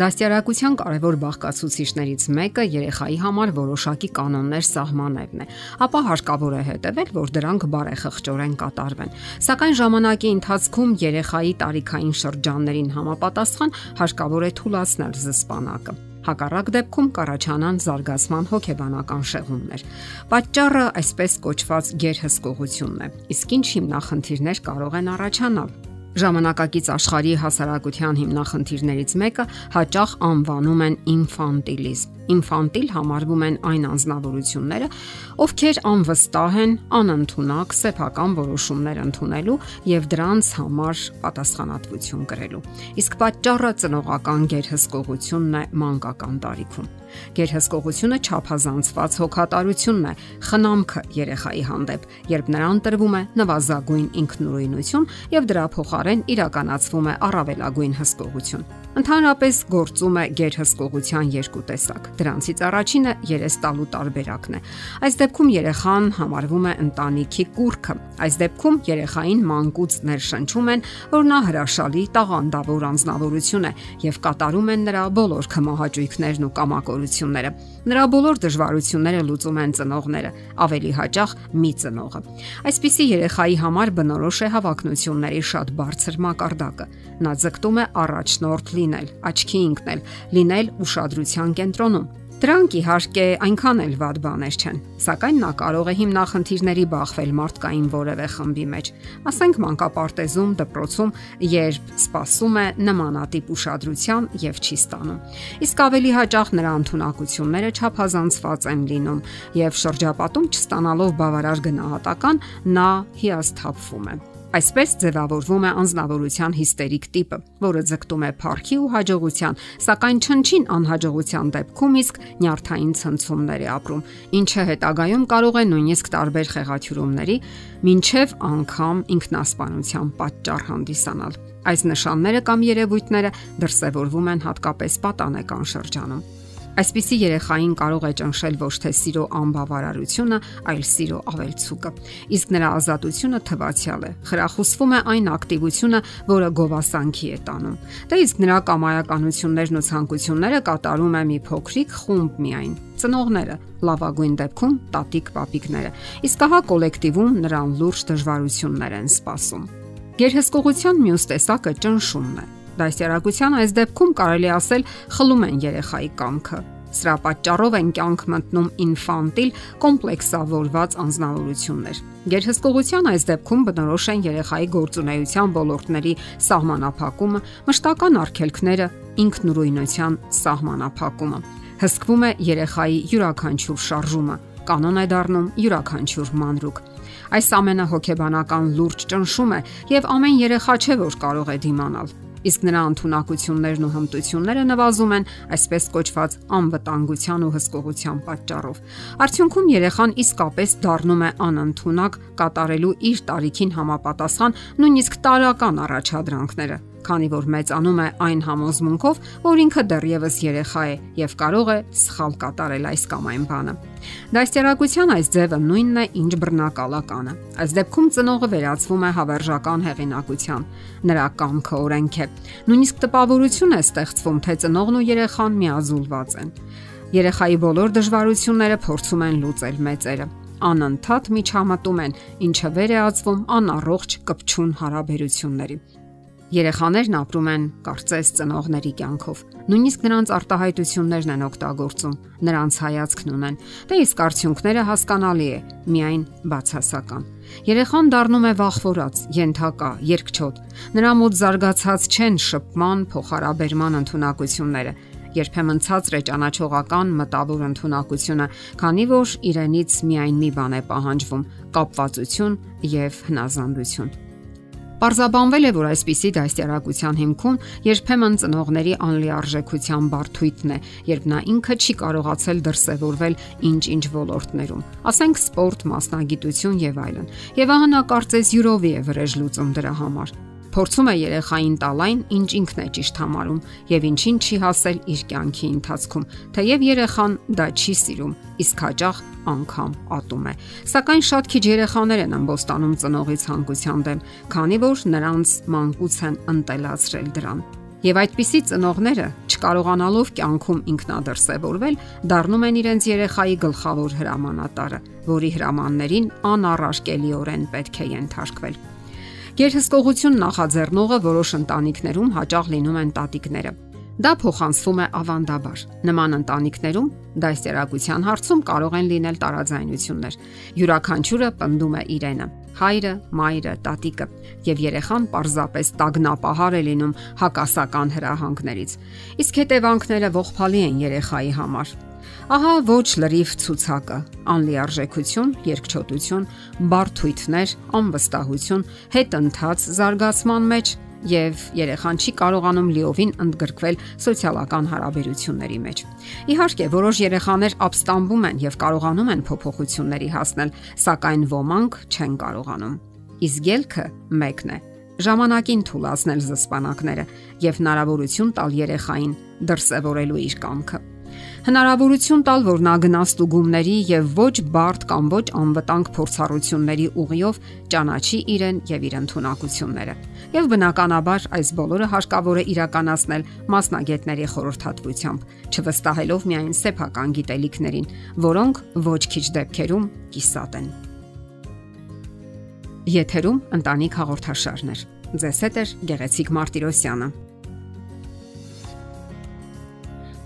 Դաստիարակության կարևոր բաղկացուցիչներից մեկը երեխայի համար որոշակի կանոններ սահմանելն է, ապա հարկավոր է հետևել, որ դրանք բարեխղճորեն կատարվեն։ Սակայն ժամանակի ընթացքում երեխայի տարիքային շրջաններին համապատասխան հարկավոր է թույլաtsնել զսպանակը։ Հակառակ դեպքում կառաջանան զարգացման հոգեբանական շեղումներ։ Պատճառը այսպես կոչված գերհսկողությունն է։ Իսկ ինչ հիմնախնդիրներ կարող են առաջանալ Ժամանակակից աշխարհի հասարակության հիմնախնդիրներից մեկը հաճախ անվանում են ինֆանտիլիզմ ինֆանտիլ համարվում են այն անznավորությունները, ովքեր անվստահ են, անընդունակ սեփական որոշումներ ընդունելու եւ դրանց համար պատասխանատվություն կրելու։ Իսկ պատճառը ծնողական գերհսկողությունն է մանկական տարիքում։ Գերհսկողությունը ճափազանցված հոգատարությունն է, խնամքը երեխայի հանդեպ, երբ նրան տրվում է նվազագույն ինքնուրույնություն եւ դրա փոխարեն իրականացվում է առավելագույն հսկողություն։ Ընդհանրապես գործում է գերհսկողության երկու տեսակ։ Դրանցից առաջինը երես տալու տարբերակն է։ Այս դեպքում երեխան համարվում է ընտանիքի կուրքը։ Այս դեպքում երեխային մանկուց ներշնչում են, որ նա հրաշալի տաղանդավոր անznավորություն է եւ կատարում են նրա բոլոր քմահաճույքներն ու կամակորությունները։ Նրա բոլոր դժվարությունները լուծում են ծնողները, ավելի հաճախ մի ծնողը։ Այսպիսի երեխայի համար բնորոշ է հավակնությունների շատ բարձր մակարդակը։ Նա ձգտում է առաջնորդ լինել, աչքի ընկնել, լինել ուշադրության կենտրոնում։ Դրանք իհարկե այնքան էլ վատ բաներ չեն, սակայն նա կարող է հիմնախնդիրների բախվել մարդկային որևէ խմբի մեջ։ Ասենք մանկապարտեզում, դպրոցում, երբ սпасում է նմանատիպ ուշադրության եւ չի ստանում։ Իսկ ավելի հաճախ նրա ընտունակությունները չափազանցված են լինում եւ շրջապատում չստանալով բավարար գնահատական նա հիասթափվում է։ Այսպես ձևավորվում է անznավորության հիստերիկ տիպը, որը ձգտում է փառքի ու հաջողության, սակայն չնչին անհաջողության դեպքում իսկ նյարդային ցնցումներ է ապրում, ինչը հետագայում կարող է նույնիսկ տարբեր խեղաթյուրումների, ինչև անգամ ինքնասպանության պատճառ հանդիսանալ։ Այս նշանները կամ երևույթները դրսևորվում են հատկապես պատանեկան շրջանում։ Այսպիսի երեխային կարող է ճնշել ոչ թե սիրո անբավարարությունը, այլ սիրո ավելցուկը։ Իսկ նրա ազատությունը թվացial է։ Խրախուսվում է այն ակտիվությունը, որը գովասանքի է տանում։ Դա իսկ նրա կամայականություններն ու ցանկությունները կատարում է մի փոքրիկ խումբ միայն ծնողները, լավագույն դեպքում տատիկ-պապիկները։ Իսկ ահա կոլեկտիվում նրան լուրջ դժվարություններ են սպասում։ Գերհսկողության մյուս տեսակը ճնշումն է Դասյարակության այս դեպքում կարելի ասել խլում են երեխայի կամքը։ Սրա պատճառով են կյանք մտնում ինֆանտիլ կոմպլեքսավորված անznավորություններ։ Գերհսկողության այս դեպքում բնորոշ են երեխայի գործունեության ոլորտների սահմանափակումը, մշտական արգելքները, ինքնուրույնության սահմանափակումը։ Հսկվում է երեխայի յուրաքանչյուր շարժումը, կանոն է դառնում յուրաքանչյուր մանրուկ։ Այս ամենը հոգեբանական լուրջ ճնշում է եւ ամեն երեխա չէ որ կարող է դիմանալ իսկ նրա ընտունակություններն ու հմտությունները նվազում են այսպես կոչված անվտանգության ու հսկողության պատճառով։ Արդյունքում երեխան իսկապես դառնում է անընդունակ կատարելու իր տարիքին համապատասխան նույնիսկ տարական առաջադրանքները քանի որ մեծանում է այն համոզմունքով, որ ինքը դեռևս երեխա է եւ կարող է սխալ կատարել այս կամ այն բանը։ Դաստիարակության այս ձևը նույնն է, ինչ բռնակալականը։ Այս դեպքում ծնողը վերածվում է հավերժական հեղինակության։ Նրա կամքը օրենք է։ Նույնիսկ տպավորություն է ստեղծվում, թե ծնողն ու երեխան միազուլված են։ Երեխայի բոլոր դժվարությունները փորձում են լուծել մեծերը անընդհատ միջամտում են, ինչը վերեածվում անառողջ կպչուն հարաբերությունների։ Երեխաներն ապրում են կարծես ծնողների կյանքով։ Նույնիսկ նրանց արտահայտություններն են օգտագործում, նրանց հայացքն ունեն։ Դե իսկ արդյունքները հասկանալի է, միայն բացասական։ Երեխան դառնում է վախվորած, յենթակա, երկչոտ։ Նրա մոտ զարգացած չեն շփման, փոխհարաբերման ընտունակությունները երբեմն ցածր է ճանաչողական մտավոր ընտունակությունը, քանի որ իրենից միայն մի բան է պահանջվում՝ կապվածություն եւ հնազանդություն։ Պարզաբանվել է, որ այսպիսի դաստիարակության հիմքում երբեմն ծնողների անլիարժեքության բարթույթն է, երբ նա ինքը չի կարողացել դրսևորվել ինչ-ինչ ոլորտներում, ասենք սպորտ, մասնագիտություն եւ այլն։ Եվ ահա նա կարծես յուրովի է վրեժ լուծում դրա համար փորձում է երեխային տալ այն, ինչ ինքն է ճիշտ համարում եւ ինչին չի հասել իր կյանքի ընթացքում, թեև երեխան դա չի սիրում, իսկ հաճախ անգամ ատում է։ Սակայն շատ քիչ երեխաներ են ամբոստանում ծնողի ցանկության դեմ, քանի որ նրանց մանկուց են ընտելացրել դրան։ Եվ այդպիսի ծնողները, չկարողանալով կյանքում ինքնադրսևորվել, դառնում են իրենց երեխայի գլխավոր հրամանատարը, որի հրամաններին անառարկելիորեն պետք է ենթարկվել։ Գերհսկողություն նախաձեռնողը որոշ ընտանիքներում հաճախ լինում են տատիկները։ Դա փոխանցվում է ավանդաբար։ Նման ընտանիքներում դաստիարակության հարցում կարող են լինել տարաձայնություններ։ Յուրաքանչյուրը պնդում է իրենը՝ հայրը, մայրը, տատիկը, եւ երեխան պարզապես տագնապահար է լինում հակասական հրահանգներից։ Իսկ հետևանքները ողբալի են երեխայի համար։ Ահա ոչ լրիվ ցուցակը՝ անլիարժեքություն, երկչոտություն, բարթույթներ, անվստահություն, հետընթաց զարգացման մեջ եւ երեխան չի կարողանում լիովին ընդգրկվել սոցիալական հարաբերությունների մեջ։ Իհարկե, որոշ երեխաներ ապստամբում են եւ կարողանում են փոփոխությունների հասնել, սակայն ոմանք չեն կարողանում։ Իսկ ելքը մեկն է՝ ժամանակին թույլաtsնել զսպանակները եւ հնարավորություն տալ երեխային դրսևորելու իր կամքը հնարավորություն տալ, որ նա գնա ստուգումների եւ ոչ բարդ կամ ոչ անվտանգ փորձառությունների ուղիով ճանաչի իրեն եւ իր ընտունակությունները։ Եվ բնականաբար այս բոլորը հարկավոր է իրականացնել մասնագետների խորհրդատվությամբ, չվստահելով միայն սեփական գիտելիքներին, որոնք ոչ քիչ դեպքերում կիսատ են։ Եթերում ընտանիք հաղորդաշարներ։ Ձեզ հետ է Գեղեցիկ Մարտիրոսյանը։